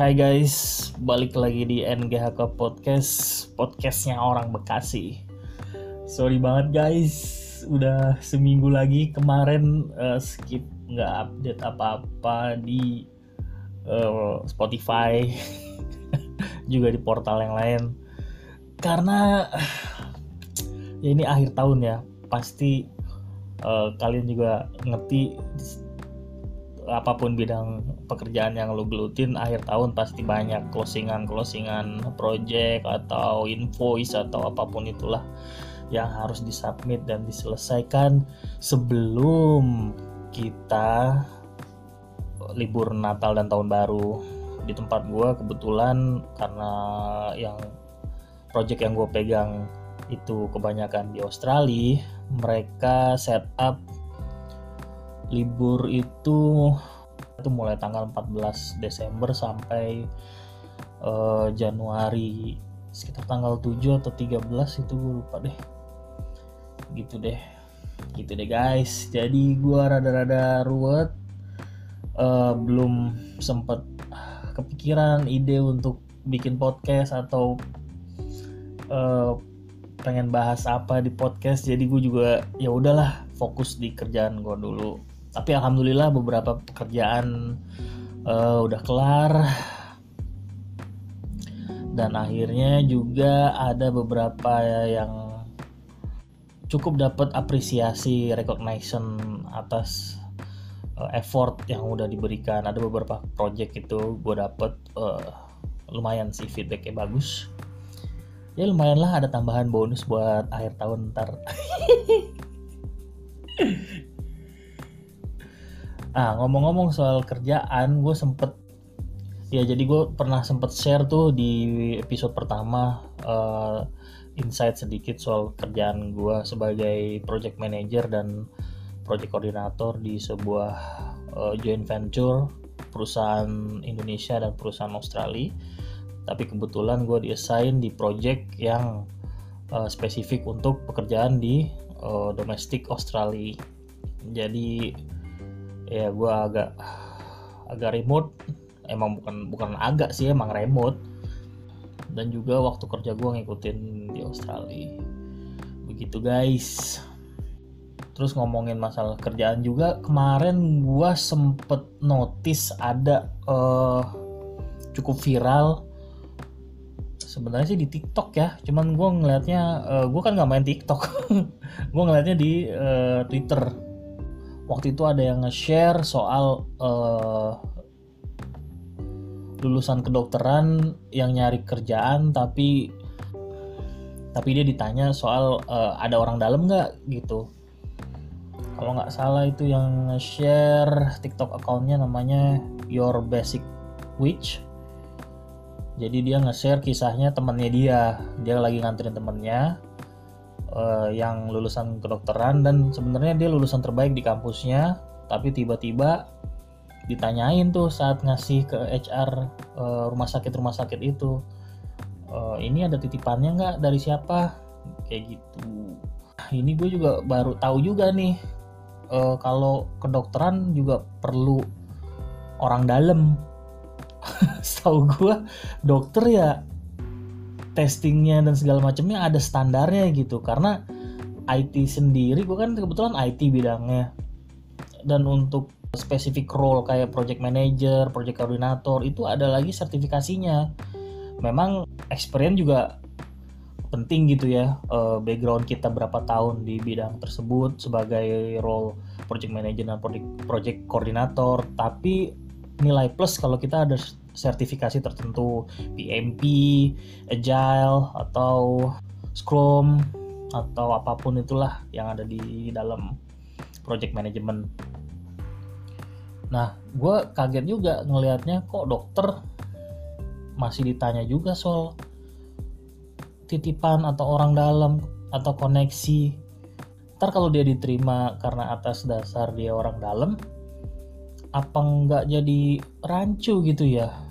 Hai guys, balik lagi di NGHK Podcast, podcastnya orang Bekasi. Sorry banget guys, udah seminggu lagi kemarin uh, skip nggak update apa-apa di uh, Spotify, juga di portal yang lain. Karena ya ini akhir tahun ya, pasti uh, kalian juga ngerti apa pun bidang pekerjaan yang lo gelutin akhir tahun pasti banyak closingan closingan project atau invoice atau apa pun itulah yang harus disubmit dan diselesaikan sebelum kita libur Natal dan Tahun Baru. Di tempat gue kebetulan karena yang project yang gue pegang itu kebanyakan di Australia mereka setup libur itu itu mulai tanggal 14 Desember sampai uh, Januari. Sekitar tanggal 7 atau 13 itu gue lupa deh. Gitu deh. Gitu deh guys. Jadi gue rada-rada ruwet. Uh, belum sempet kepikiran ide untuk bikin podcast atau uh, pengen bahas apa di podcast. Jadi gue juga ya udahlah fokus di kerjaan gue dulu tapi alhamdulillah beberapa pekerjaan uh, udah kelar. Dan akhirnya juga ada beberapa yang cukup dapat apresiasi recognition atas uh, effort yang udah diberikan. Ada beberapa project itu gue dapet uh, lumayan sih feedbacknya bagus. Ya lumayan lah ada tambahan bonus buat akhir tahun ntar ah ngomong-ngomong soal kerjaan gue sempet ya jadi gue pernah sempet share tuh di episode pertama uh, insight sedikit soal kerjaan gue sebagai project manager dan project koordinator di sebuah uh, joint venture perusahaan Indonesia dan perusahaan Australia. Tapi kebetulan gue diassign di project yang uh, spesifik untuk pekerjaan di uh, domestik Australia. Jadi ya gue agak agak remote. Emang bukan bukan agak sih emang remote. Dan juga waktu kerja gue ngikutin di Australia. Begitu guys. Terus ngomongin masalah kerjaan juga kemarin gue sempet notice ada uh, cukup viral sebenarnya sih di TikTok ya. Cuman gue ngelihatnya uh, gue kan nggak main TikTok. Gue ngelihatnya di uh, Twitter waktu itu ada yang nge-share soal uh, lulusan kedokteran yang nyari kerjaan tapi tapi dia ditanya soal uh, ada orang dalam nggak gitu. Kalau nggak salah itu yang nge-share TikTok accountnya namanya Your Basic Witch. Jadi dia nge-share kisahnya temannya dia. Dia lagi nganterin temennya uh, yang lulusan kedokteran dan sebenarnya dia lulusan terbaik di kampusnya tapi tiba-tiba ditanyain tuh saat ngasih ke HR uh, eh, rumah sakit rumah sakit itu uh, ini ada titipannya nggak? Dari siapa? Kayak gitu. Ini gue juga baru tahu juga nih uh, kalau kedokteran juga perlu orang dalam. Tahu gue dokter ya testingnya dan segala macamnya ada standarnya gitu. Karena IT sendiri gue kan kebetulan IT bidangnya. Dan untuk spesifik role kayak project manager, project coordinator itu ada lagi sertifikasinya. Memang experience juga penting gitu ya uh, background kita berapa tahun di bidang tersebut sebagai role project manager dan project project koordinator tapi nilai plus kalau kita ada sertifikasi tertentu PMP, Agile atau Scrum atau apa pun itulah yang ada di dalam project management. Nah, gue kaget juga ngelihatnya kok dokter masih ditanya juga soal titipan atau orang dalam atau koneksi. Ntar kalau dia diterima karena atas dasar dia orang dalam, apa nggak jadi rancu gitu ya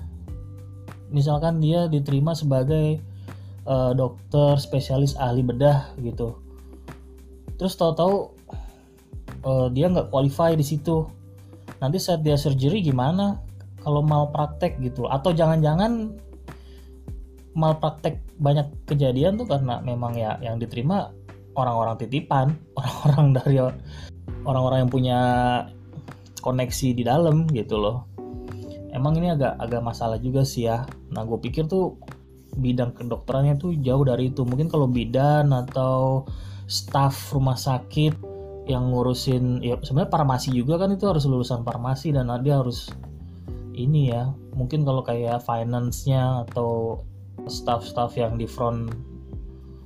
misalkan dia diterima sebagai uh, dokter spesialis ahli bedah gitu. Terus tahu-tahu uh, dia nggak qualify di situ. Nanti saat dia surgery gimana? Kalau malpraktek gitu. Atau jangan-jangan malpraktek banyak kejadian tuh karena memang ya yang diterima orang-orang titipan orang-orang dari orang-orang yang punya koneksi di dalam gitu loh emang ini agak agak masalah juga sih ya. Nah gue pikir tuh bidang kedokterannya tuh jauh dari itu. Mungkin kalau bidan atau staff rumah sakit yang ngurusin ya sebenarnya farmasi juga kan itu harus lulusan farmasi dan dia harus ini ya. Mungkin kalau kayak finance-nya atau staff-staff yang di front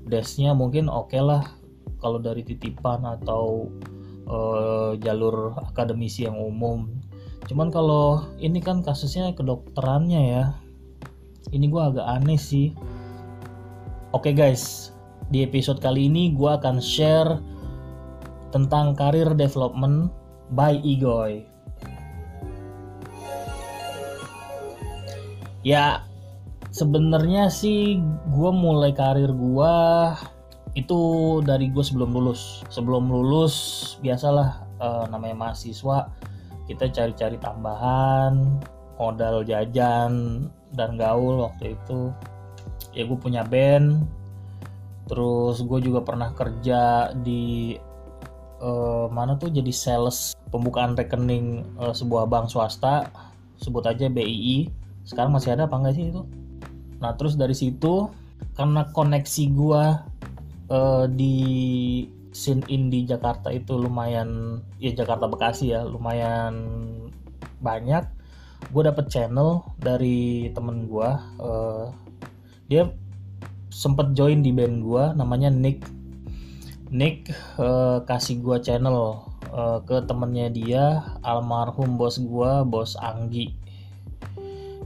desk-nya mungkin oke okay lah kalau dari titipan atau uh, jalur akademisi yang umum cuman kalau ini kan kasusnya kedokterannya ya ini gue agak aneh sih oke okay guys di episode kali ini gue akan share tentang karir development by Igoy. Ya, sebenarnya sih gue mulai karir gue itu dari gue sebelum lulus. Sebelum lulus, biasalah uh, namanya mahasiswa, kita cari-cari tambahan, modal jajan dan gaul waktu itu. Ya gue punya band, terus gue juga pernah kerja di uh, mana tuh? Jadi sales pembukaan rekening uh, sebuah bank swasta. Sebut aja BII sekarang masih ada apa enggak sih itu? Nah terus dari situ karena koneksi gua uh, di scene in di Jakarta itu lumayan ya Jakarta Bekasi ya lumayan banyak. Gue dapet channel dari temen gue uh, dia sempet join di band gue namanya Nick. Nick uh, kasih gua channel uh, ke temennya dia almarhum bos gua bos Anggi.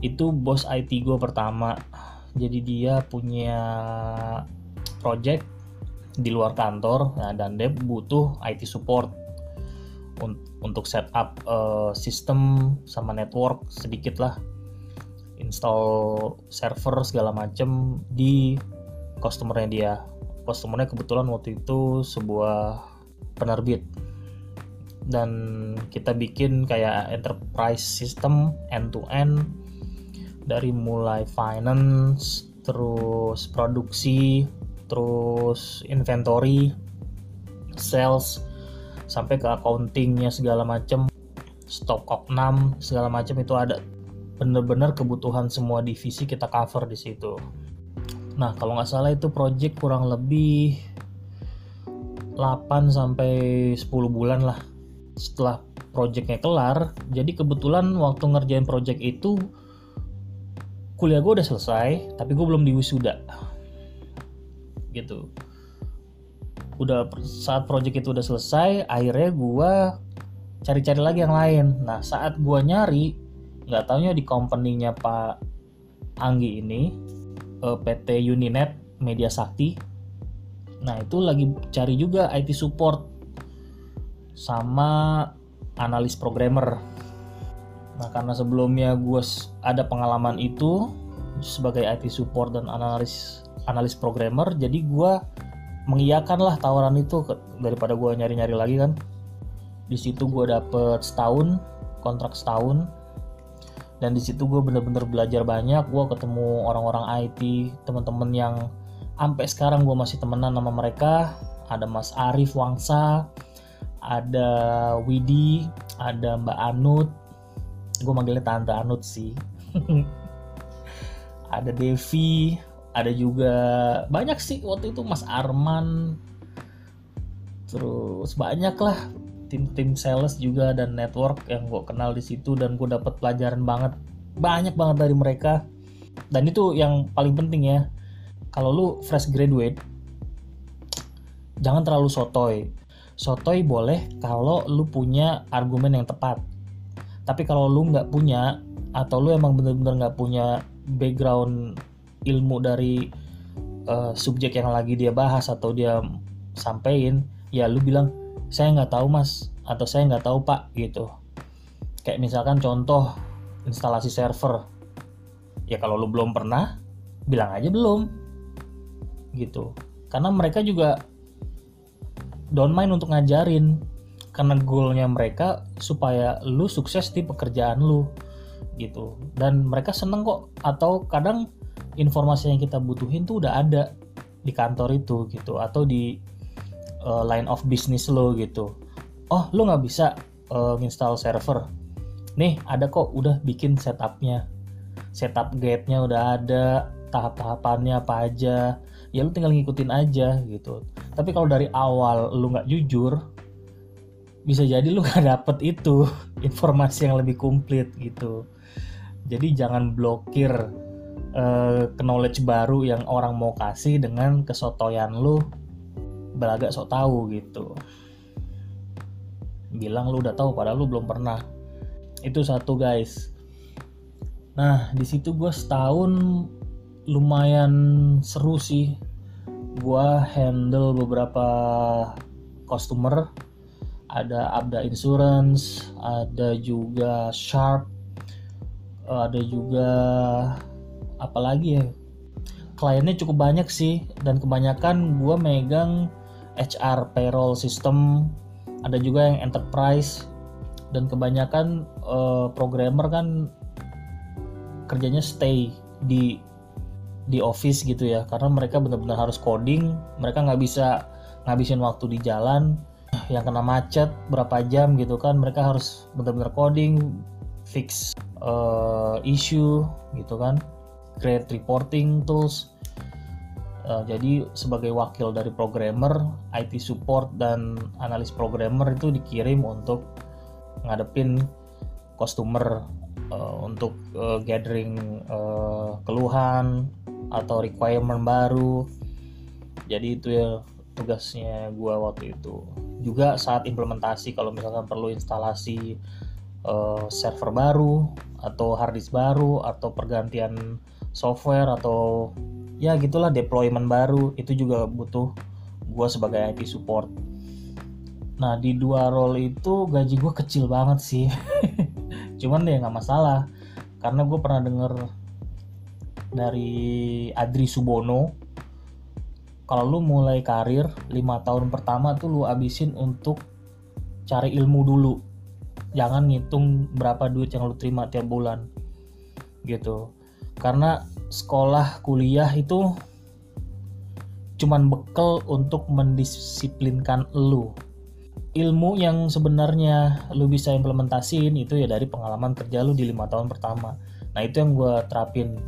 Itu bos IT gua pertama. Jadi dia punya project di luar kantor nah, dan dia butuh IT support untuk setup uh, sistem sama network sedikit lah. Install server segala macem di customernya dia. Customernya kebetulan waktu itu sebuah penerbit. Dan kita bikin kayak enterprise system end to end dari mulai finance terus produksi terus inventory sales sampai ke accountingnya segala macam stock opnam segala macam itu ada bener-bener kebutuhan semua divisi kita cover di situ Nah, kalau nggak salah itu project kurang lebih 8 sampai 10 bulan lah setelah projectnya kelar. Jadi kebetulan waktu ngerjain project itu kuliah gue udah selesai, tapi gue belum diwisuda. Gitu. Udah saat project itu udah selesai, akhirnya gue cari-cari lagi yang lain. Nah, saat gue nyari, nggak taunya di company-nya Pak Anggi ini, eh, PT Uninet Media Sakti. Nah, itu lagi cari juga IT support sama analis programmer. Nah, karena sebelumnya gue ada pengalaman itu sebagai IT support dan analis analis programmer, jadi gue mengiyakan lah tawaran itu daripada gue nyari-nyari lagi kan. Di situ gue dapet setahun kontrak setahun dan di situ gue bener-bener belajar banyak. Gue ketemu orang-orang IT teman-teman yang sampai sekarang gue masih temenan sama mereka. Ada Mas Arif Wangsa ada Widi ada Mbak Anut. Gue manggilnya Tante Anut sih. Ada Devi ada juga banyak sih waktu itu Mas Arman. Terus banyak lah. Tim-tim sales juga dan network yang gue kenal di situ dan gue dapat pelajaran banget. Banyak banget dari mereka. Dan itu yang paling penting ya. Kalau lu fresh graduate jangan terlalu sotoy. Sotoy boleh kalau lu punya argumen yang tepat. Tapi kalau lu nggak punya atau lu emang bener-bener nggak punya background ilmu dari uh, subjek yang lagi dia bahas atau dia sampein ya lu bilang saya nggak tahu mas atau saya nggak tahu pak gitu. Kayak misalkan contoh instalasi server. Ya kalau lu belum pernah bilang aja belum gitu. Karena mereka juga don't mind untuk ngajarin karena goalnya mereka supaya lu sukses di pekerjaan lu gitu. Dan mereka seneng kok atau kadang informasi yang kita butuhin tuh udah ada di kantor itu gitu atau di uh, line of business lo gitu. Oh lo nggak bisa uh, install server. Nih ada kok udah bikin setupnya. Setup gate-nya udah ada tahap-tahapannya apa aja. Ya lu tinggal ngikutin aja gitu. Tapi kalau dari awal lu nggak jujur bisa jadi lu nggak dapet itu informasi yang lebih komplit gitu. Jadi jangan blokir uh, knowledge baru yang orang mau kasih dengan kesotoyan lu belagak sok tahu gitu. Bilang lu udah tahu padahal lu belum pernah. Itu satu guys. Nah di situ gue setahun lumayan seru sih. Gue handle beberapa customer. Ada Abda Insurance ada juga Sharp ada juga apalagi ya kliennya cukup banyak sih. Dan kebanyakan gue megang HR payroll system. Ada juga yang enterprise. Dan kebanyakan uh, programmer kan kerjanya stay di di office gitu ya. Karena mereka benar-benar harus coding. Mereka nggak bisa ngabisin waktu di jalan. Yang kena macet berapa jam gitu kan mereka harus benar-benar coding fix uh, issue gitu kan create reporting tools. Uh, jadi sebagai wakil dari programmer IT support dan analis programmer itu dikirim untuk ngadepin customer uh, untuk uh, gathering uh, keluhan atau requirement baru. Jadi itu ya tugasnya gue waktu itu. Juga saat implementasi kalau misalkan perlu instalasi uh, server baru atau harddisk baru atau pergantian software atau ya gitulah deployment baru itu juga butuh gue sebagai IT support. Nah di dua role itu gaji gue kecil banget sih. Cuman ya nggak masalah karena gue pernah denger dari Adri Subono kalau lu mulai karir 5 tahun pertama tuh lu abisin untuk cari ilmu dulu. Jangan ngitung berapa duit yang lu terima tiap bulan gitu karena sekolah kuliah itu cuman bekal untuk mendisiplinkan lu. Ilmu yang sebenarnya lu bisa implementasiin itu ya dari pengalaman kerja lu di lima tahun pertama. Nah itu yang gue terapin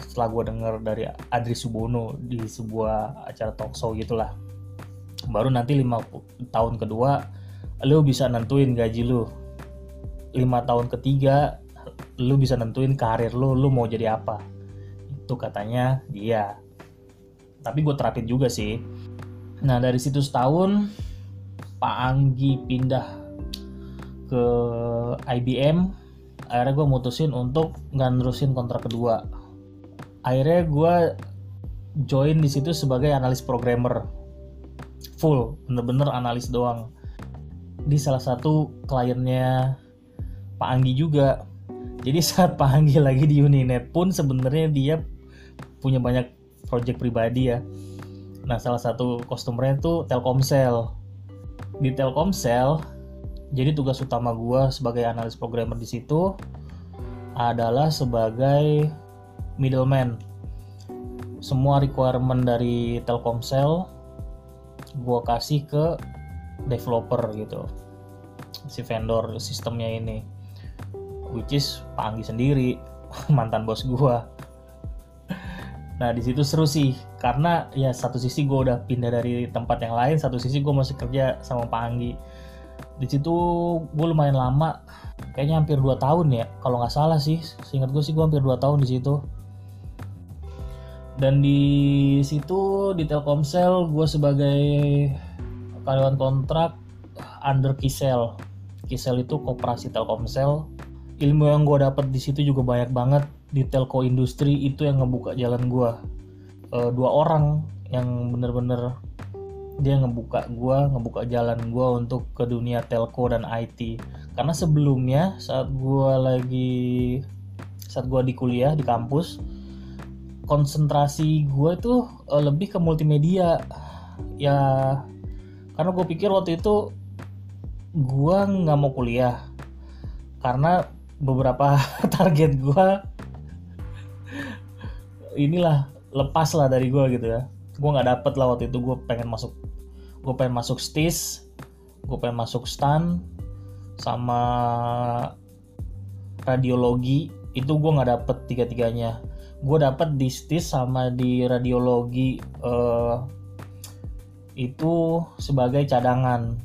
setelah gue denger dari Adri Subono di sebuah acara talkshow gitulah. Baru nanti lima tahun kedua lu bisa nentuin gaji lu. Lima tahun ketiga lu bisa nentuin karir lu lu mau jadi apa. Itu katanya dia. Tapi gue terapin juga sih. Nah dari situ setahun Pak Anggi pindah ke IBM akhirnya gue mutusin untuk nggak nerusin kontrak kedua. Akhirnya gue join di situ sebagai analis programmer. Full bener-bener analis doang. Di salah satu kliennya Pak Anggi juga jadi saat Pak Anggi lagi di Uninet pun sebenarnya dia punya banyak project pribadi ya. Nah salah satu customernya itu Telkomsel. Di Telkomsel jadi tugas utama gue sebagai analis programmer di situ adalah sebagai middleman. Semua requirement dari Telkomsel gue kasih ke developer gitu si vendor sistemnya ini which is Pak Anggi sendiri mantan bos gue nah di situ seru sih karena ya satu sisi gue udah pindah dari tempat yang lain satu sisi gue masih kerja sama Pak Anggi di situ gue lumayan lama kayaknya hampir 2 tahun ya kalau nggak salah sih. Seingat gue sih gue hampir 2 tahun di situ. Dan di situ di Telkomsel gue sebagai karyawan kontrak under Kisel. Kisel itu koperasi Telkomsel ilmu yang gue dapet di situ juga banyak banget. Di telco industri itu yang ngebuka jalan gue e, dua orang yang bener-bener dia ngebuka gue ngebuka jalan gue untuk ke dunia telco dan IT karena sebelumnya saat gue lagi saat gue di kuliah di kampus konsentrasi gue tuh uh, lebih ke multimedia. Ya karena gue pikir waktu itu gue nggak mau kuliah. Karena beberapa target gue inilah lepas lah dari gue gitu ya. Gue nggak dapet lah waktu itu gue pengen masuk gue pengen masuk stis gue pengen masuk stan sama radiologi itu gue nggak dapet tiga tiganya gue dapet di stis sama di radiologi uh, itu sebagai cadangan.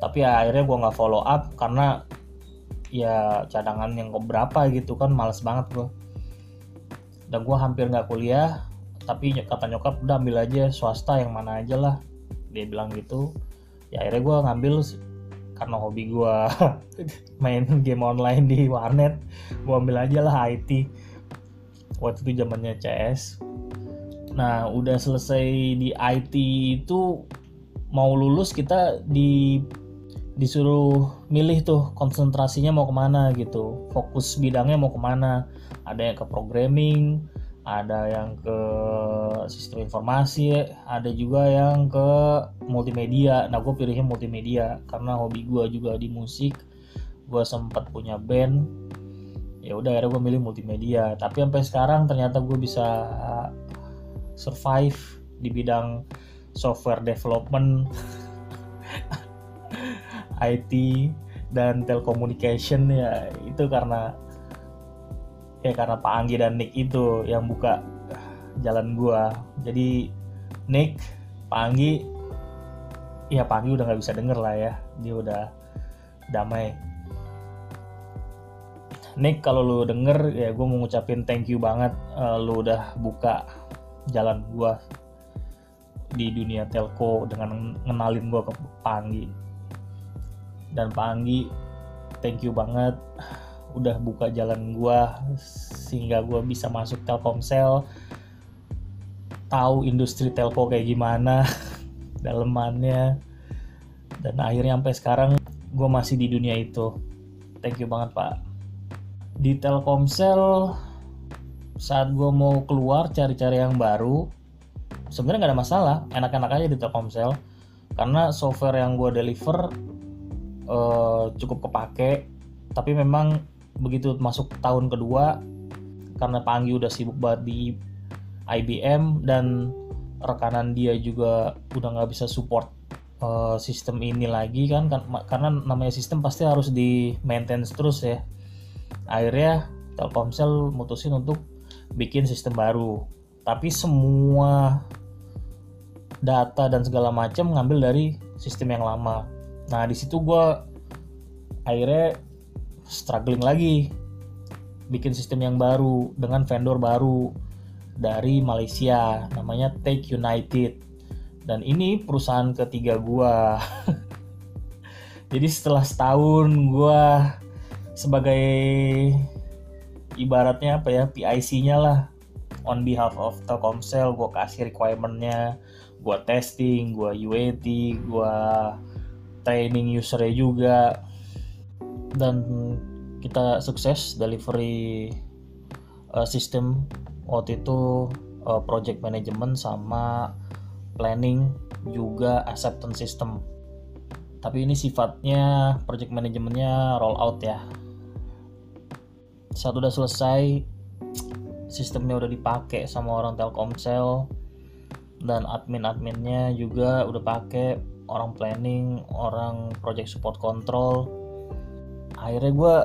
Tapi ya akhirnya gue nggak follow up karena ya cadangan yang keberapa gitu kan males banget gue dan gue hampir nggak kuliah tapi kata nyokap udah ambil aja swasta yang mana aja lah dia bilang gitu. Ya akhirnya gue ngambil karena hobi gue main game online di warnet gue ambil aja lah IT waktu itu zamannya CS nah udah selesai di IT itu mau lulus kita di disuruh milih tuh konsentrasinya mau ke mana gitu. Fokus bidangnya mau ke mana. Ada yang ke programming ada yang ke sistem informasi ada juga yang ke multimedia. Nah gue pilihnya multimedia karena hobi gue juga di musik. Gue sempat punya band. Ya udah akhirnya gue milih multimedia. Tapi sampai sekarang ternyata gue bisa survive di bidang software development IT dan telecommunication ya itu karena ya karena Pak Anggi dan Nick itu yang buka jalan gua. Jadi Nick Pak Anggi ya Pak Anggi udah nggak bisa denger lah ya dia udah damai. Nick kalau lu denger ya gue mau ngucapin thank you banget uh, lu udah buka jalan gua di dunia telco dengan ngenalin gua ke Pak Anggi dan Pak Anggi thank you banget. Udah buka jalan gua sehingga gua bisa masuk Telkomsel. Tahu industri telco kayak gimana dalemannya. Dan akhirnya sampai sekarang gue masih di dunia itu. Thank you banget pak. Di Telkomsel saat gue mau keluar cari-cari yang baru sebenarnya nggak ada masalah. Enak-enak aja di Telkomsel. Karena software yang gue deliver uh, cukup kepake. Tapi memang begitu masuk tahun kedua karena Panggi udah sibuk banget di IBM dan rekanan dia juga udah nggak bisa support uh, sistem ini lagi kan, kan karena namanya sistem pasti harus di maintenance terus ya. Akhirnya Telkomsel mutusin untuk bikin sistem baru. Tapi semua data dan segala macam ngambil dari sistem yang lama nah di situ gue akhirnya struggling lagi. Bikin sistem yang baru dengan vendor baru dari Malaysia namanya Take United. Dan ini perusahaan ketiga gua. Jadi setelah setahun gua sebagai ibaratnya apa ya PIC-nya lah on behalf of Telkomsel gua kasih requirementnya gua testing gua UAT gua training usernya juga. Dan kita sukses delivery uh, sistem waktu itu uh, project management sama planning juga acceptance system. Tapi ini sifatnya project manajemennya roll out ya. Saat udah selesai sistemnya udah dipakai sama orang Telkomsel dan admin-adminnya juga udah pakai orang planning, orang project support control. Akhirnya gue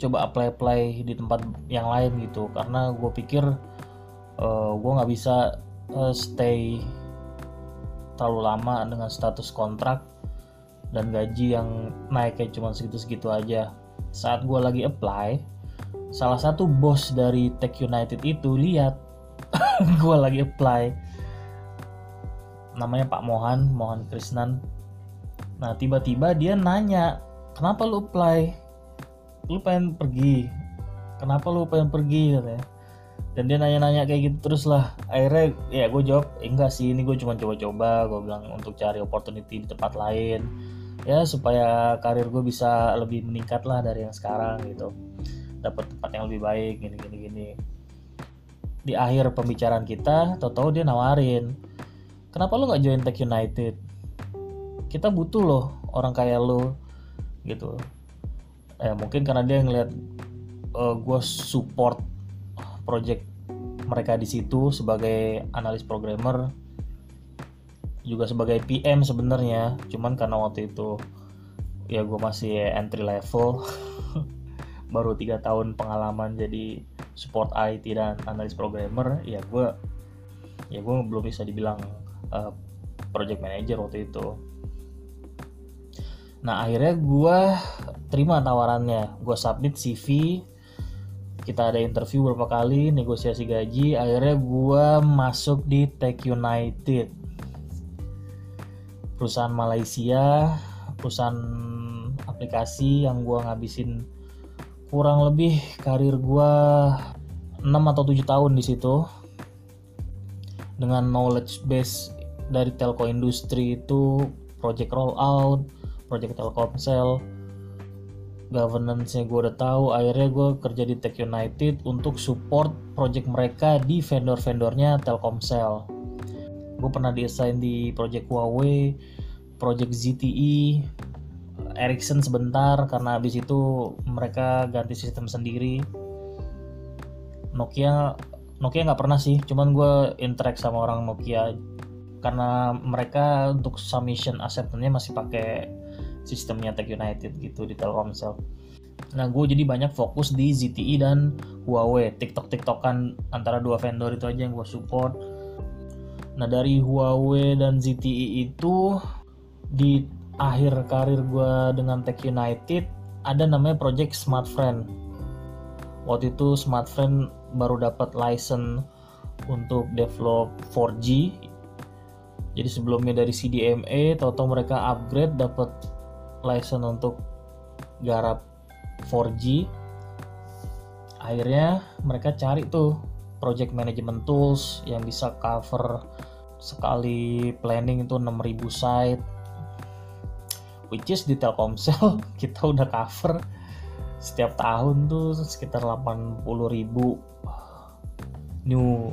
coba apply apply di tempat yang lain gitu. Karena gue pikir uh, eh, gue nggak bisa uh, stay terlalu lama dengan status kontrak dan gaji yang naik kayak cuma segitu-segitu aja. Saat gue lagi apply salah satu bos dari Tech United itu lihat gue lagi apply namanya Pak Mohan Mohan Krisnan nah tiba-tiba dia nanya kenapa lu apply? Lu pengen pergi? Kenapa lu pengen pergi? katanya. Dan dia nanya-nanya kayak gitu terus lah. Akhirnya ya gue jawab eh, enggak sih ini gue cuma coba-coba. Gue bilang untuk cari opportunity di tempat lain. Ya supaya karir gue bisa lebih meningkat lah dari yang sekarang gitu. Dapat tempat yang lebih baik gini gini gini di akhir pembicaraan kita tau-tau dia nawarin kenapa lu nggak join Tech United? Kita butuh loh orang kayak lu gitu. Eh, mungkin karena dia ngeliat uh, gue support project mereka di situ sebagai analis programmer juga sebagai PM sebenarnya. Cuman karena waktu itu ya gue masih entry level baru tiga tahun pengalaman jadi support IT dan analis programmer ya gue ya gue belum bisa dibilang uh, project manager waktu itu. Nah akhirnya gue terima tawarannya. Gue submit CV kita ada interview beberapa kali negosiasi gaji. Akhirnya gue masuk di Tech United. Perusahaan Malaysia perusahaan aplikasi yang gue ngabisin kurang lebih karir gue 6 atau 7 tahun di situ. Dengan knowledge base dari telco industri itu project rollout, project Telkomsel, governance-nya gue udah tahu. Akhirnya gue kerja di Tech United untuk support project mereka di vendor-vendornya Telkomsel. Gue pernah diassign di project Huawei, project ZTE, Ericsson sebentar karena habis itu mereka ganti sistem sendiri. Nokia Nokia nggak pernah sih, cuman gue interact sama orang Nokia karena mereka untuk submission acceptance masih pakai sistemnya Tech United gitu di Telkomsel. Nah gue jadi banyak fokus di ZTE dan Huawei, TikTok TikTokan antara dua vendor itu aja yang gue support. Nah dari Huawei dan ZTE itu di akhir karir gue dengan Tech United ada namanya project Smart Friend. Waktu itu Smart Friend baru dapat license untuk develop 4G jadi sebelumnya dari CDMA tahu-tahu mereka upgrade dapat license untuk garap 4G akhirnya mereka cari tuh project management tools yang bisa cover sekali planning itu 6000 site which is di Telkomsel kita udah cover setiap tahun tuh sekitar 80.000 new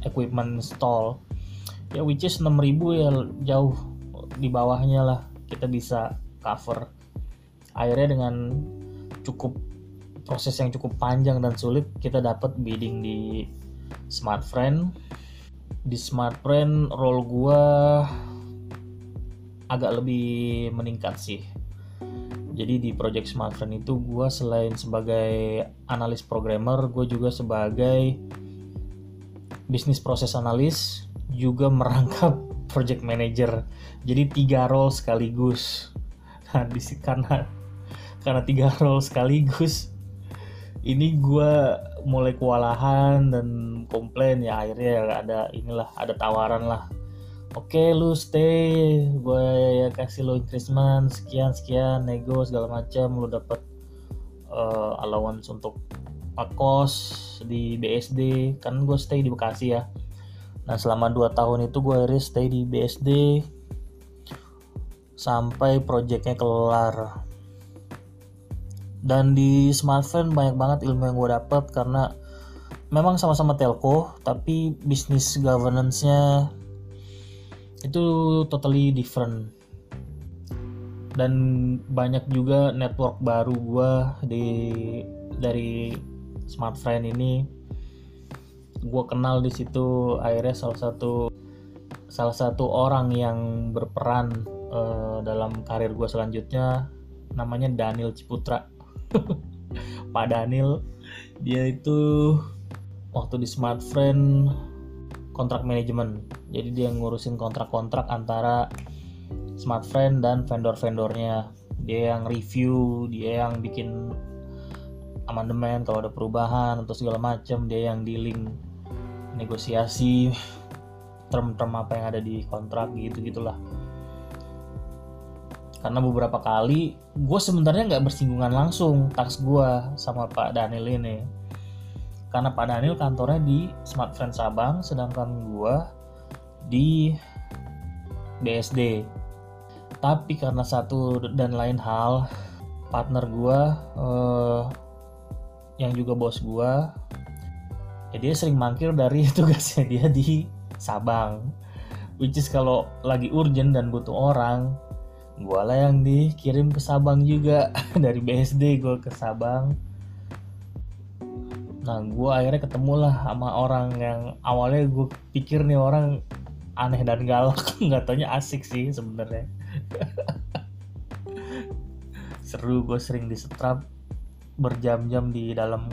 equipment install ya which is 6000 ya jauh di bawahnya lah. Kita bisa cover akhirnya dengan cukup proses yang cukup panjang dan sulit. Kita dapat bidding di Smart Friend. Di Smart Friend role gua agak lebih meningkat sih. Jadi di project Smart Friend itu gue selain sebagai analis programmer gue juga sebagai bisnis proses analis juga merangkap project manager. Jadi tiga role sekaligus. Nah di karena karena tiga role sekaligus ini gue mulai kewalahan dan komplain. Ya akhirnya ada inilah ada tawaran lah. Oke okay, lu stay. Gue ya kasih lo increment. Sekian sekian nego segala macam. Lu dapet uh, allowance untuk kos di BSD kan gue stay di Bekasi ya Nah selama 2 tahun itu gue akhirnya stay di BSD sampai projectnya kelar. Dan di smartphone banyak banget ilmu yang gue dapet karena memang sama-sama telco tapi bisnis governance-nya itu totally different dan banyak juga network baru gue di dari smartphone ini gue kenal di situ akhirnya salah satu salah satu orang yang berperan uh, dalam karir gue selanjutnya namanya Daniel Ciputra. Pak Daniel dia itu waktu di Smart Friend kontrak manajemen. Jadi dia ngurusin kontrak-kontrak antara Smart Friend dan vendor-vendornya. Dia yang review dia yang bikin amandemen kalau ada perubahan atau segala macam dia yang dealing negosiasi term-term apa yang ada di kontrak gitu gitulah. Karena beberapa kali gue sebenarnya nggak bersinggungan langsung taks gue sama Pak Daniel ini. Karena Pak Daniel kantornya di Smart Friend Sabang sedangkan gue di BSD tapi karena satu dan lain hal partner gue eh, yang juga bos gue ya dia sering mangkir dari tugasnya dia di Sabang. Which is kalau lagi urgent dan butuh orang gue lah yang dikirim ke Sabang juga. Dari BSD gue ke Sabang. Nah gue akhirnya ketemu lah sama orang yang awalnya gue pikir nih orang aneh dan galak. Nggak taunya asik sih sebenarnya. Seru gue sering disetrap berjam-jam di dalam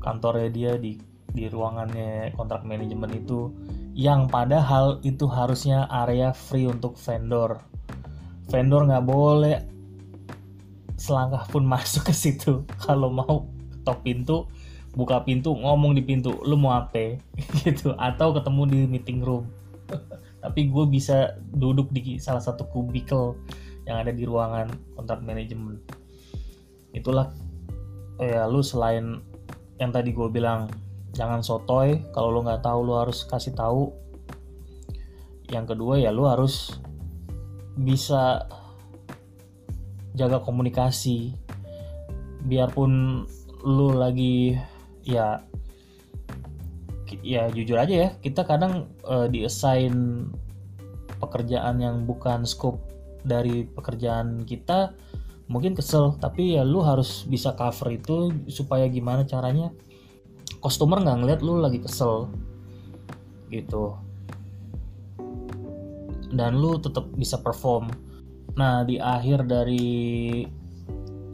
kantornya dia di di ruangannya kontrak manajemen itu yang padahal itu harusnya area free untuk vendor. Vendor nggak boleh selangkah pun masuk ke situ. Kalau mau top pintu buka pintu ngomong di pintu lu mau apa gitu. Atau ketemu di meeting room. Tapi gue bisa duduk di salah satu kubikel yang ada di ruangan kontrak manajemen. Itulah ya lu selain yang tadi gue bilang jangan sotoy kalau lu nggak tahu lu harus kasih tahu. Yang kedua ya lu harus bisa jaga komunikasi. Biarpun lu lagi ya ya jujur aja ya kita kadang uh, diassign pekerjaan yang bukan scope dari pekerjaan kita mungkin kesel tapi ya lu harus bisa cover itu supaya gimana caranya customer nggak ngeliat lu lagi kesel gitu. Dan lu tetap bisa perform. Nah di akhir dari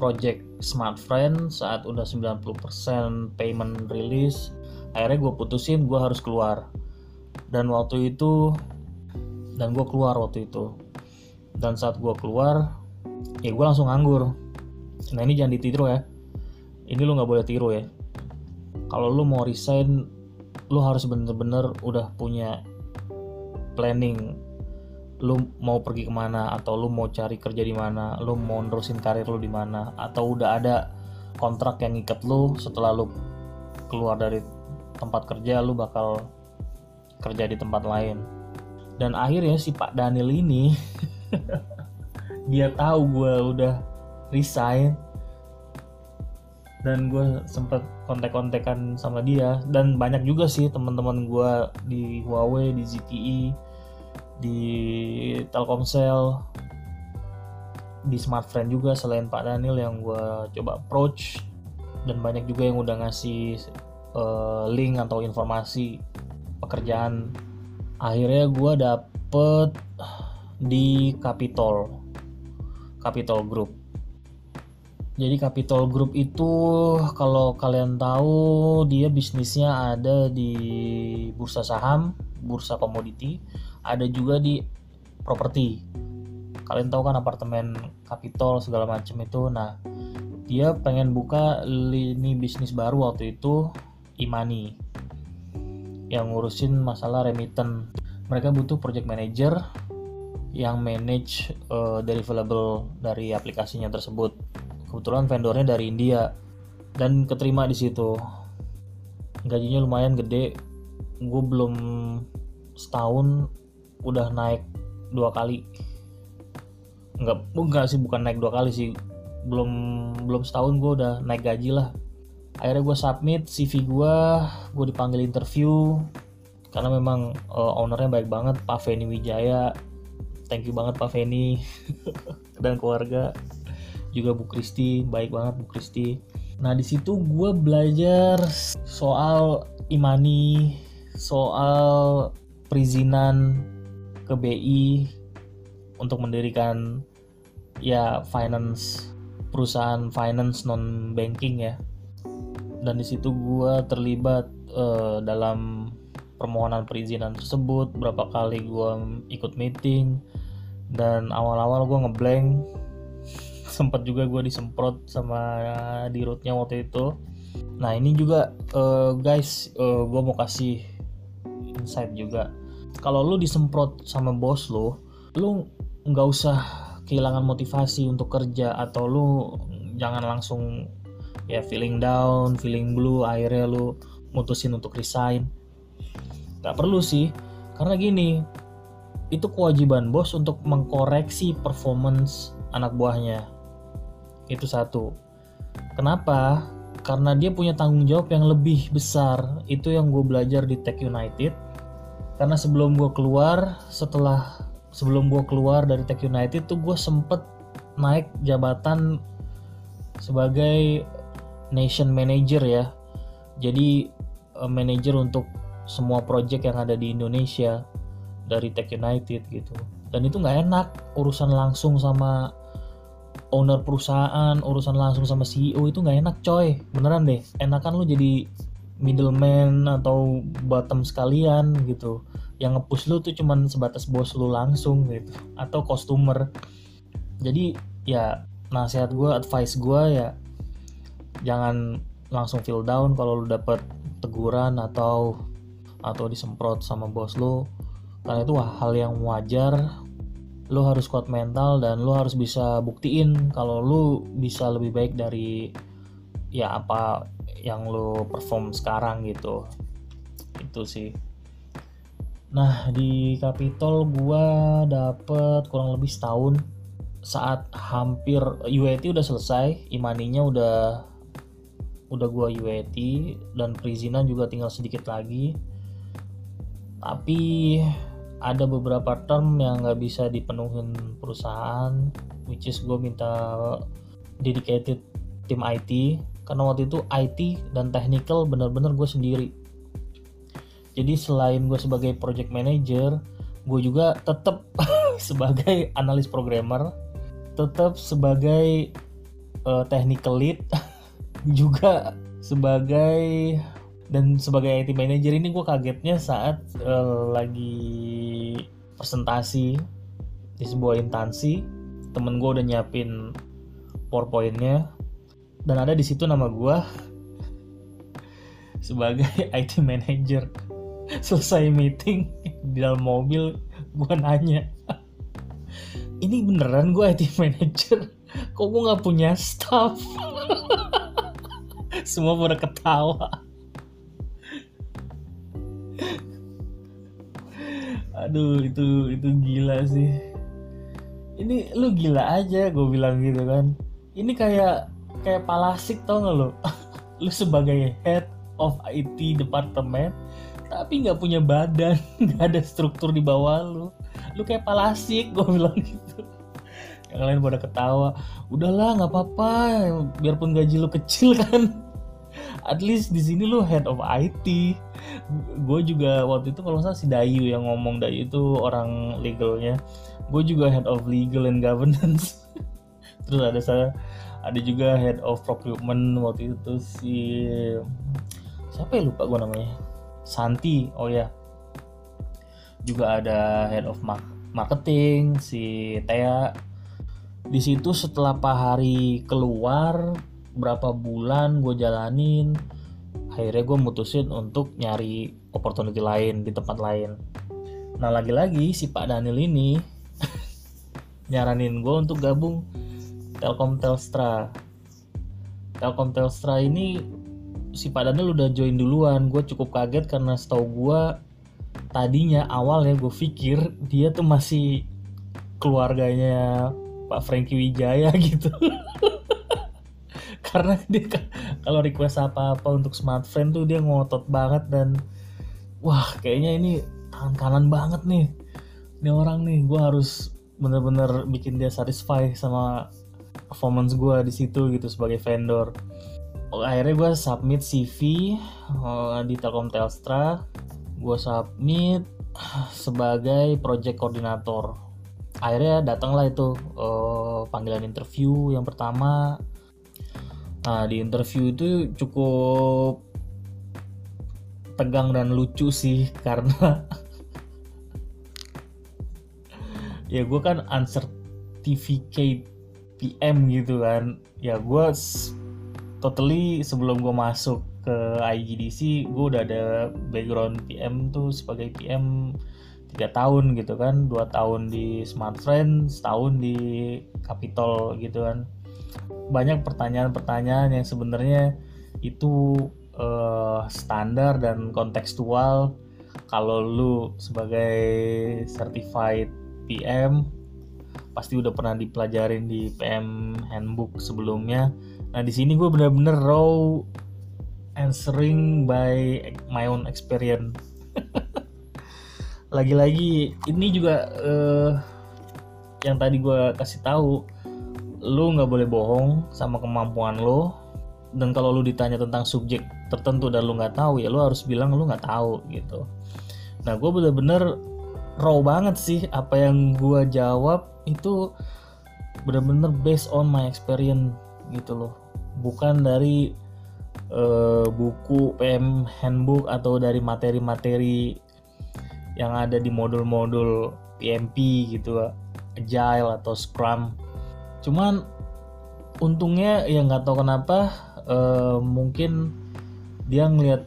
project Smart Friend saat udah 90% payment release akhirnya gue putusin gue harus keluar. Dan waktu itu dan gue keluar waktu itu. Dan saat gue keluar ya gue langsung nganggur. Nah ini jangan ditiru ya. Ini lu nggak boleh tiru ya. Kalau lu mau resign lu harus bener-bener udah punya planning. Lu mau pergi ke mana atau lu mau cari kerja di mana lu mau nerusin karir lu di mana atau udah ada kontrak yang ngikat lu setelah lu keluar dari tempat kerja lu bakal kerja di tempat lain. Dan akhirnya si Pak Daniel ini dia tahu gue udah resign. Dan gue sempet kontek-kontekan sama dia. Dan banyak juga sih teman-teman gue di Huawei di ZTE di Telkomsel di Smartfriend juga selain Pak Daniel yang gue coba approach. Dan banyak juga yang udah ngasih uh, link atau informasi pekerjaan. Akhirnya gue dapet di Capitol Capital Group. Jadi Capital Group itu kalau kalian tahu dia bisnisnya ada di bursa saham, bursa komoditi, ada juga di properti. Kalian tahu kan apartemen Capital segala macam itu. Nah, dia pengen buka lini bisnis baru waktu itu Imani yang ngurusin masalah remittance. Mereka butuh project manager yang manage uh, deliverable dari aplikasinya tersebut. Kebetulan vendornya dari India dan keterima di situ. Gajinya lumayan gede. Gue belum setahun udah naik dua kali. Enggak, enggak sih bukan naik dua kali sih. Belum belum setahun gue udah naik gaji lah. Akhirnya gue submit CV gue, gue dipanggil interview karena memang uh, ownernya baik banget Pak Feni Wijaya thank you banget Pak Feni dan keluarga. Juga Bu Kristi baik banget Bu Kristi. Nah di situ gue belajar soal imani soal perizinan ke BI untuk mendirikan ya finance perusahaan finance non banking ya. Dan di situ gue terlibat uh, dalam permohonan perizinan tersebut berapa kali gue ikut meeting dan awal-awal gue ngeblank. Sempat juga gue disemprot sama di rootnya waktu itu. Nah ini juga uh, guys uh, eh, gue mau kasih insight juga. Kalau lu disemprot sama bos lu lu nggak usah kehilangan motivasi untuk kerja atau lu jangan langsung ya feeling down feeling blue akhirnya lu mutusin untuk resign Gak perlu sih, karena gini, itu kewajiban bos untuk mengkoreksi performance anak buahnya. Itu satu. Kenapa? Karena dia punya tanggung jawab yang lebih besar. Itu yang gue belajar di Tech United. Karena sebelum gue keluar, setelah sebelum gue keluar dari Tech United tuh gue sempet naik jabatan sebagai nation manager ya jadi uh, manager untuk semua project yang ada di Indonesia dari Tech United gitu. Dan itu nggak enak urusan langsung sama owner perusahaan urusan langsung sama CEO itu nggak enak coy. Beneran deh enakan lu jadi middleman atau bottom sekalian gitu. Yang ngepush lu tuh cuman sebatas bos lu langsung gitu atau customer. Jadi ya nasihat gue advice gue ya jangan langsung feel down kalau lu dapet teguran atau atau disemprot sama bos lu karena itu hal yang wajar. Lu harus kuat mental dan lu harus bisa buktiin kalau lu bisa lebih baik dari ya apa yang lu perform sekarang gitu. Itu sih. Nah di Capitol gua dapet kurang lebih setahun saat hampir UAT udah selesai imaninya udah udah gua UAT dan perizinan juga tinggal sedikit lagi tapi ada beberapa term yang nggak bisa dipenuhin perusahaan which is gue minta dedicated tim IT karena waktu itu IT dan technical bener-bener gue sendiri. Jadi selain gue sebagai project manager gue juga tetap sebagai analis programmer tetap sebagai uh, technical lead juga sebagai dan sebagai IT manager ini gue kagetnya saat uh, lagi presentasi di sebuah instansi temen gue udah nyiapin powerpointnya. Dan ada di situ nama gue sebagai IT manager. Selesai meeting di dalam mobil gue nanya ini beneran gue IT manager? Kok gue nggak punya staff? Semua pada ketawa aduh itu itu gila sih. Ini lu gila aja gue bilang gitu kan. Ini kayak kayak palasik tau gak lo lu sebagai head of IT department tapi nggak punya badan nggak ada struktur di bawah lu. Lu kayak palasik gue bilang gitu. Yang lain pada ketawa udahlah nggak apa-apa biarpun gaji lu kecil kan at least di sini lu head of IT gue juga waktu itu kalau salah si Dayu yang ngomong Dayu itu orang legalnya. Gue juga head of legal and governance. Terus ada saya ada juga head of procurement waktu itu si siapa ya lupa gue namanya? Santi oh ya. Juga ada head of marketing si Tea di situ setelah Pak Hari keluar berapa bulan gue jalanin akhirnya gue mutusin untuk nyari opportunity lain di tempat lain. Nah lagi-lagi si Pak Daniel ini nyaranin gue untuk gabung Telkom Telstra. Telkom Telstra ini si Pak Daniel udah join duluan. Gue cukup kaget karena setahu gue tadinya awalnya gue pikir dia tuh masih keluarganya Pak Frankie Wijaya gitu karena dia kalau request apa-apa untuk smart friend tuh dia ngotot banget dan wah kayaknya ini tangan kanan banget nih. Ini orang nih gue harus bener-bener bikin dia satisfy sama performance gue di situ gitu sebagai vendor. Oh, akhirnya gue submit CV uh, di Telkom Telstra. Gue submit sebagai project koordinator. Akhirnya datanglah itu uh, panggilan interview yang pertama Nah di interview itu cukup tegang dan lucu sih karena ya gue kan uncertificate PM gitu kan. Ya gue totally sebelum gue masuk ke IGDC gue udah ada background PM tuh sebagai PM tiga tahun gitu kan. Dua tahun di Smart Friends setahun di Capitol gitu kan banyak pertanyaan-pertanyaan yang sebenarnya itu uh, standar dan kontekstual kalau lu sebagai certified PM pasti udah pernah dipelajarin di PM handbook sebelumnya. Nah di sini gue bener-bener raw answering by my own experience. lagi-lagi ini juga uh, yang tadi gue kasih tahu lu nggak boleh bohong sama kemampuan lo dan kalau lu ditanya tentang subjek tertentu dan lu nggak tahu ya lu harus bilang lu nggak tahu gitu. Nah gue bener-bener raw banget sih apa yang gue jawab itu bener-bener based on my experience gitu loh. Bukan dari uh, buku PM handbook atau dari materi-materi yang ada di modul-modul PMP gitu agile atau scrum cuman untungnya ya nggak tahu kenapa uh, mungkin dia ngelihat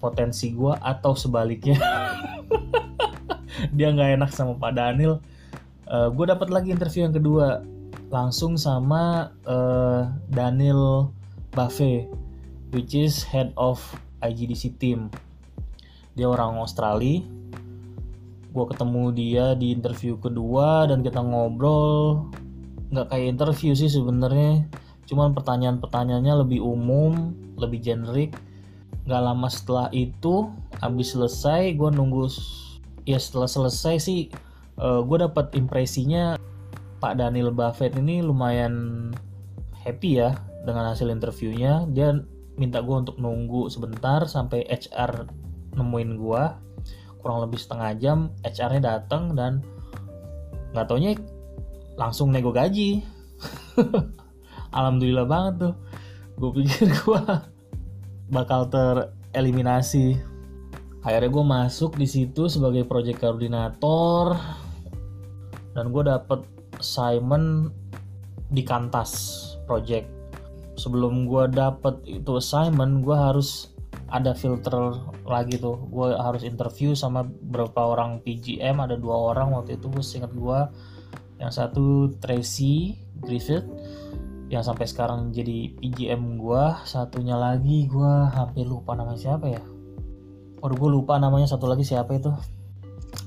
potensi gue atau sebaliknya. Dia nggak enak sama Pak Daniel. Uh, eh, gue dapat lagi interview yang kedua langsung sama uh, Daniel Buffet which is head of IGDC team. Dia orang Australia. Gue ketemu dia di interview kedua dan kita ngobrol nggak kayak interview sih sebenarnya. Cuman pertanyaan-pertanyaannya lebih umum lebih generik. Nggak lama setelah itu habis selesai gue nunggu ya setelah selesai sih uh, eh, gue dapat impresinya Pak Daniel Buffett ini lumayan happy ya dengan hasil interviewnya. Dia minta gue untuk nunggu sebentar sampai HR nemuin gue kurang lebih setengah jam HR-nya datang dan nggak taunya langsung nego gaji. Alhamdulillah banget tuh. Gue pikir gue bakal tereliminasi. Akhirnya gue masuk di situ sebagai project koordinator. Dan gue dapet assignment di kantas project. Sebelum gue dapet itu assignment gue harus ada filter lagi tuh. Gue harus interview sama beberapa orang PGM ada dua orang waktu itu gue ingat gue yang satu Tracy Griffith yang sampai sekarang jadi PGM gue satunya lagi gue hampir lupa namanya siapa ya. Waduh gue lupa namanya satu lagi siapa itu.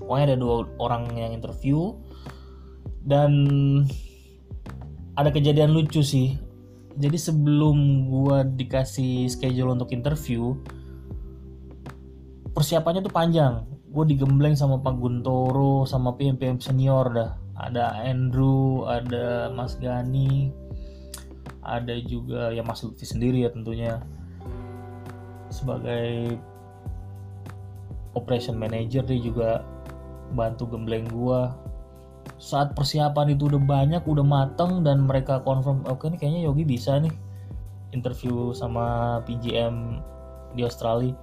Pokoknya ada dua orang yang interview. Dan ada kejadian lucu sih. Jadi sebelum gue dikasih schedule untuk interview persiapannya tuh panjang. Gue digembleng sama Pak Guntoro sama PM PM senior dah ada Andrew ada Mas Gani ada juga ya Mas Lutfi sendiri ya tentunya. Sebagai operation manager dia juga bantu gembleng gue saat persiapan itu udah banyak udah mateng dan mereka confirm oke okay, ini kayaknya Yogi bisa nih interview sama PGM di Australia.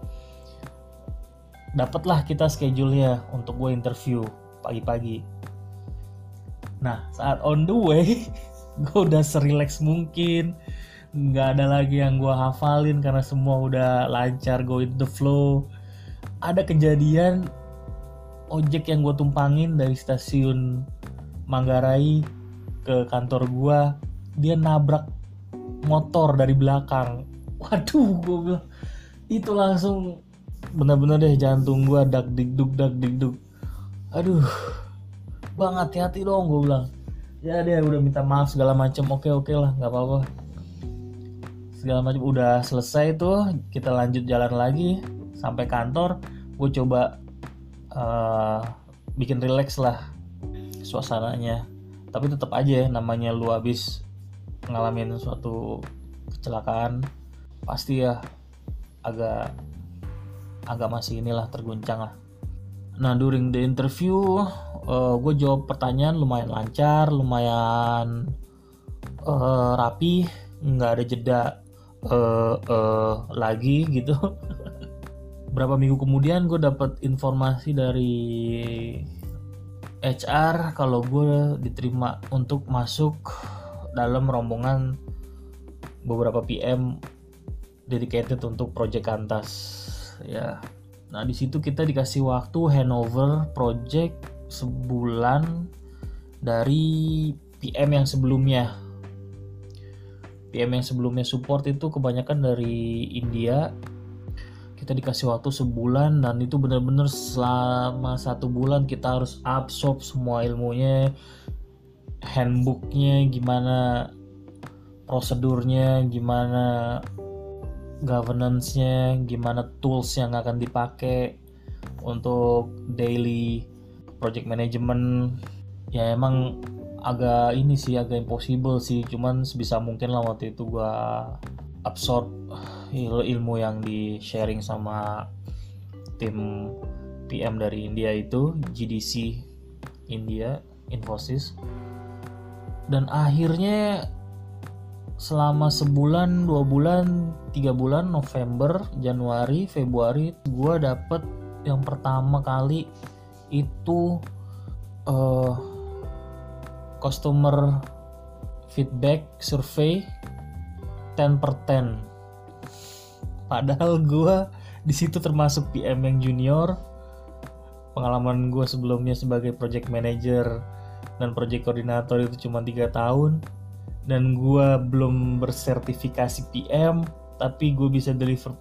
Dapatlah kita schedule-nya untuk gue interview pagi-pagi. Nah, saat on the way, gue udah serileks mungkin. Nggak ada lagi yang gue hafalin karena semua udah lancar, go with the flow. Ada kejadian ojek yang gue tumpangin dari stasiun Manggarai ke kantor gue, dia nabrak motor dari belakang. Waduh, gue bilang itu langsung bener-bener deh jantung gue dak digduk dak digduk aduh bang hati-hati dong gue bilang. Ya dia udah minta maaf segala macem oke oke lah nggak apa-apa. Segala macam udah selesai tuh kita lanjut jalan lagi sampai kantor gue coba uh, bikin relax lah suasananya. Tapi tetap aja namanya lu habis ngalamin suatu kecelakaan pasti ya agak agak masih inilah terguncang lah nah during the interview uh, eh, gue jawab pertanyaan lumayan lancar lumayan uh, rapi nggak ada jeda uh, uh, lagi gitu. Berapa minggu kemudian gue dapat informasi dari HR kalau gue diterima untuk masuk dalam rombongan beberapa PM dedicated untuk project kantas ya nah di situ kita dikasih waktu handover project sebulan dari PM yang sebelumnya. PM yang sebelumnya support itu kebanyakan dari India. Kita dikasih waktu sebulan dan itu benar-benar selama satu bulan kita harus absorb semua ilmunya handbooknya gimana prosedurnya gimana governance-nya, gimana tools yang akan dipakai, untuk daily project management. Ya emang agak ini sih agak impossible sih. Cuman sebisa mungkin lah waktu itu gua absorb ilmu yang di sharing sama tim PM dari India itu GDC India Infosys. Dan akhirnya selama sebulan dua bulan tiga bulan November Januari Februari gue dapet yang pertama kali itu uh, customer feedback survey 10 per 10 padahal gue di situ termasuk PM yang junior. Pengalaman gue sebelumnya sebagai project manager dan project coordinator itu cuma tiga tahun dan gue belum bersertifikasi PM tapi gue bisa deliver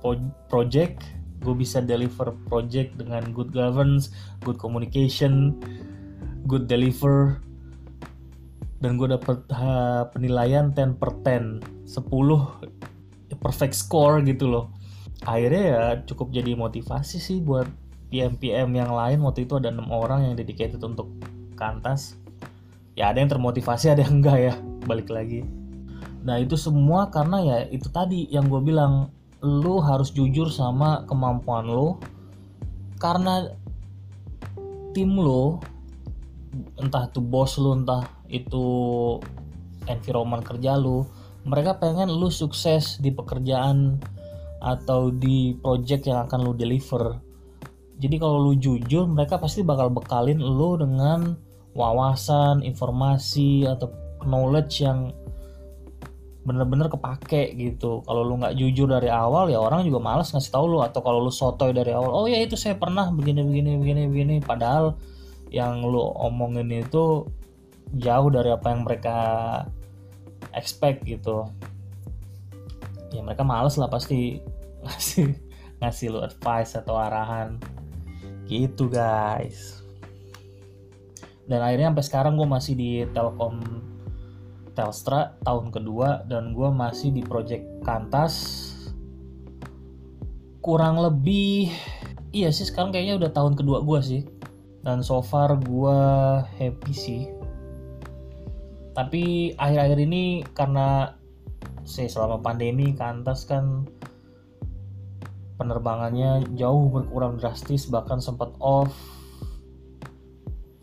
project. Gue bisa deliver project dengan good governance good communication good deliver. Dan gue dapet uh, penilaian 10 per 10 10 perfect score gitu loh. Akhirnya ya cukup jadi motivasi sih buat PM-PM yang lain. Waktu itu ada enam orang yang dedicated untuk kantas. Ya ada yang termotivasi ada yang enggak ya balik lagi. Nah itu semua karena ya itu tadi yang gue bilang lu harus jujur sama kemampuan lo karena tim lo entah itu bos lo entah itu environment kerja lo mereka pengen lu sukses di pekerjaan atau di project yang akan lu deliver. Jadi kalau lu jujur mereka pasti bakal bekalin lu dengan wawasan informasi atau knowledge yang bener-bener kepake gitu. Kalau lu nggak jujur dari awal ya orang juga males ngasih tahu lu. Atau kalau lu sotoy dari awal oh ya itu saya pernah begini begini begini begini. Padahal yang lu omongin itu jauh dari apa yang mereka expect gitu. Ya mereka males lah pasti ngasih ngasih lu advice atau arahan. Gitu guys. Dan akhirnya sampai sekarang gue masih di Telkom Telstra tahun kedua dan gue masih di project Kantas. Kurang lebih iya sih sekarang kayaknya udah tahun kedua gue sih. Dan so far gue happy sih. Tapi akhir-akhir ini karena saya selama pandemi Kantas kan penerbangannya jauh berkurang drastis bahkan sempat off.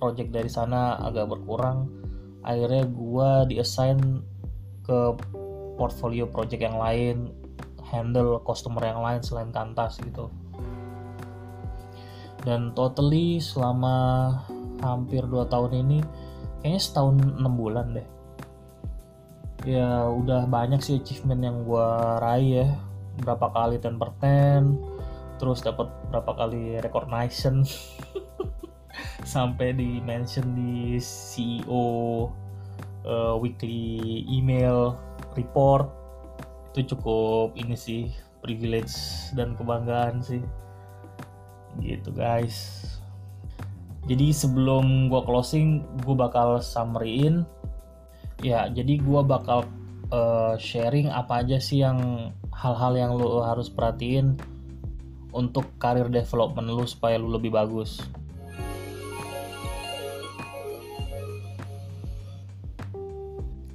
Project dari sana agak berkurang akhirnya gue diassign ke portfolio project yang lain handle customer yang lain selain kantas gitu. Dan totally selama hampir 2 tahun ini kayaknya setahun 6 bulan deh. Ya udah banyak sih achievement yang gue raih ya. Berapa kali 10 per 10 terus dapat berapa kali recognition sampai di mention di CEO uh, eh, weekly email report. Itu cukup ini sih privilege dan kebanggaan sih. Gitu guys. Jadi sebelum gue closing gue bakal summaryin. Ya jadi gue bakal uh, sharing apa aja sih yang hal-hal yang lo harus perhatiin untuk karir development lu supaya lu lebih bagus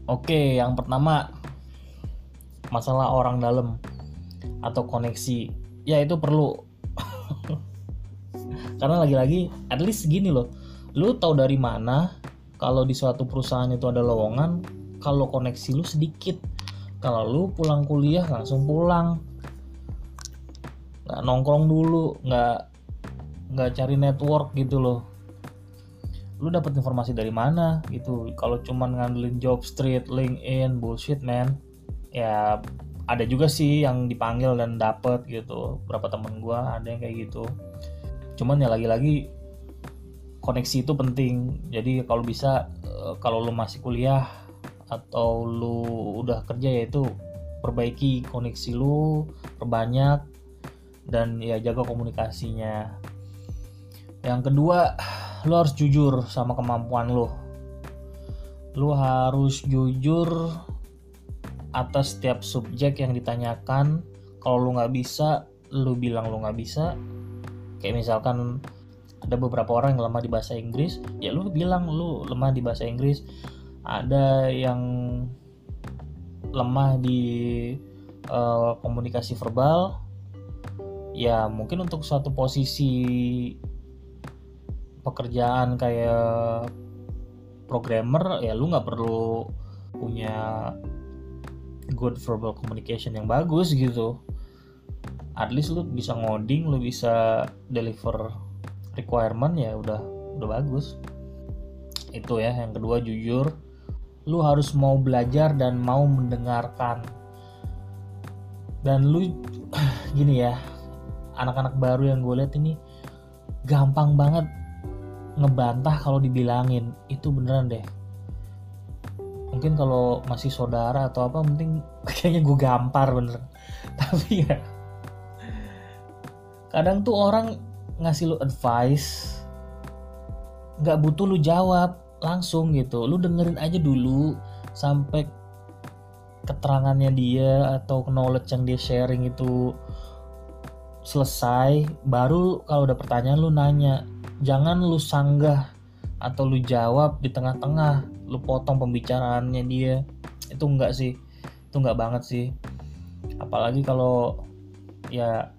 Oke, yang pertama masalah orang dalam atau koneksi. Ya itu perlu. Karena lagi-lagi at least gini loh. Lu tahu dari mana kalau di suatu perusahaan itu ada lowongan kalau koneksi lu sedikit. Kalau lu pulang kuliah langsung pulang. Nggak nongkrong dulu, nggak nggak cari network gitu loh lu dapat informasi dari mana? Gitu. Kalau cuman ngandelin job street LinkedIn bullshit man. Ya ada juga sih yang dipanggil dan dapet gitu. Berapa temen gue ada yang kayak gitu. Cuman ya lagi-lagi koneksi itu penting. Jadi kalau bisa eh, kalau lu masih kuliah atau lu udah kerja ya itu perbaiki koneksi lu perbanyak dan ya jaga komunikasinya. Yang kedua lo harus jujur sama kemampuan lo. Lo harus jujur atas setiap subjek yang ditanyakan. Kalau lo nggak bisa lo bilang lo nggak bisa. Kayak misalkan ada beberapa orang yang lemah di bahasa Inggris ya lu bilang lu lemah di bahasa Inggris. Ada yang lemah di uh, komunikasi verbal ya mungkin untuk suatu posisi pekerjaan kayak programmer ya lu nggak perlu punya good verbal communication yang bagus gitu. At least lu bisa ngoding lu bisa deliver requirement ya udah udah bagus. Itu ya yang kedua jujur lu harus mau belajar dan mau mendengarkan. Dan lu gini ya anak-anak baru yang gue lihat ini gampang banget ngebantah kalau dibilangin. Itu beneran deh. Mungkin kalau masih saudara atau apa mending kayaknya gue gampar bener. Tapi ya kadang tuh orang ngasih lu advice nggak butuh lu jawab langsung gitu. Lu dengerin aja dulu sampai keterangannya dia atau knowledge yang dia sharing itu selesai baru kalau udah pertanyaan lu nanya jangan lu sanggah atau lu jawab di tengah-tengah lu potong pembicaraannya dia. Itu enggak sih. Itu enggak banget sih. Apalagi kalau ya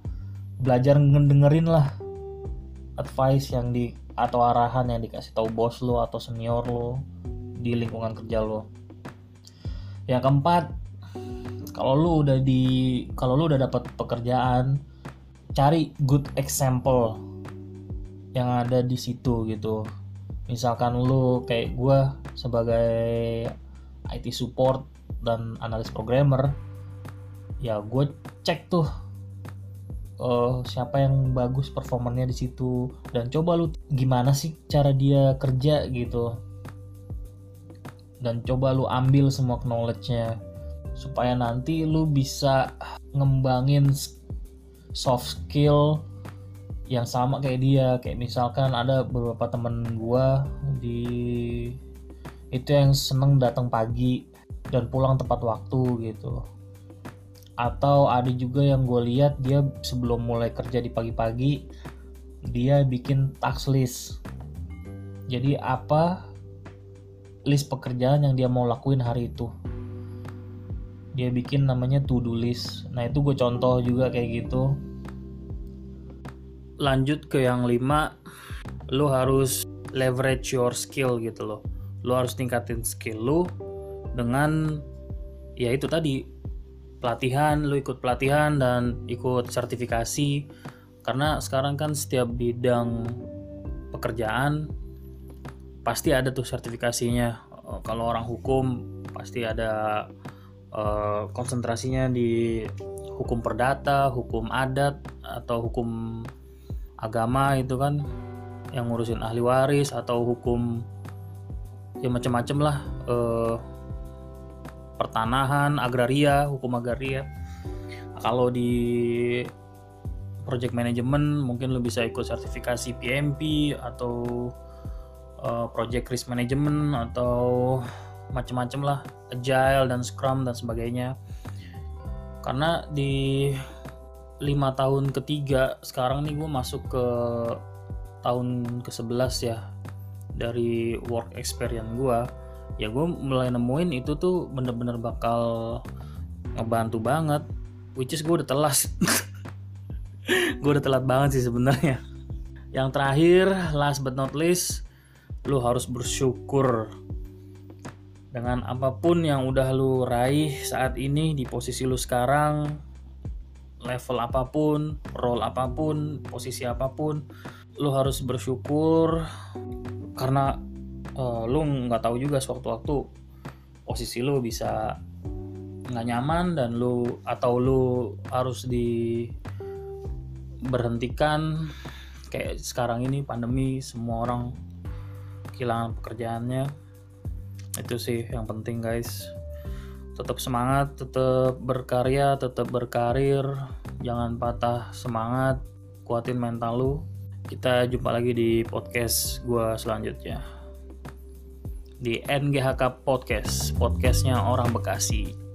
belajar ngedengerin lah advice yang di atau arahan yang dikasih tahu bos lo atau senior lo di lingkungan kerja lo yang keempat kalau lu udah di kalau lu udah dapat pekerjaan cari good example yang ada di situ gitu. Misalkan lu kayak gue sebagai IT support dan analis programmer ya gue cek tuh uh, siapa yang bagus performanya di situ. Dan coba lu gimana sih cara dia kerja gitu. Dan coba lu ambil semua knowledge-nya. Supaya nanti lu bisa ngembangin soft skill yang sama kayak dia. Kayak misalkan ada beberapa temen gua di itu yang seneng datang pagi dan pulang tepat waktu gitu. Atau ada juga yang gue lihat dia sebelum mulai kerja di pagi-pagi dia bikin task list. Jadi apa list pekerjaan yang dia mau lakuin hari itu? Dia bikin namanya to do list. Nah itu gue contoh juga kayak gitu lanjut ke yang lima lo harus leverage your skill gitu loh lo harus tingkatin skill lo dengan ya itu tadi pelatihan, lu ikut pelatihan dan ikut sertifikasi karena sekarang kan setiap bidang pekerjaan pasti ada tuh sertifikasinya. Eh, kalau orang hukum pasti ada uh, konsentrasinya di hukum perdata, hukum adat atau hukum agama itu kan yang ngurusin ahli waris atau hukum ya macam-macam lah uh, pertanahan, agraria, hukum agraria. Kalau di project management mungkin lo bisa ikut sertifikasi PMP atau uh, project risk management atau macam-macam lah, agile dan scrum dan sebagainya. Karena di lima tahun ketiga. Sekarang nih gue masuk ke tahun ke-11 ya dari work experience gue ya gue mulai nemuin itu tuh bener-bener bakal ngebantu banget which is gue udah telas gue udah telat banget sih sebenarnya. Yang terakhir last but not least lu harus bersyukur dengan apa pun yang udah lu raih saat ini di posisi lu sekarang level apa pun role apa pun posisi apa pun lu harus bersyukur karena uh, lu nggak tahu juga sewaktu-waktu posisi lu bisa nggak nyaman dan lu atau lu harus di berhentikan. Kayak sekarang ini pandemi semua orang kehilangan pekerjaannya. Itu sih yang penting guys tetap semangat tetap berkarya tetap berkarir. Jangan patah semangat kuatin mental lu. Kita jumpa lagi di podcast gue selanjutnya. Di NGHK Podcast, podcastnya orang Bekasi.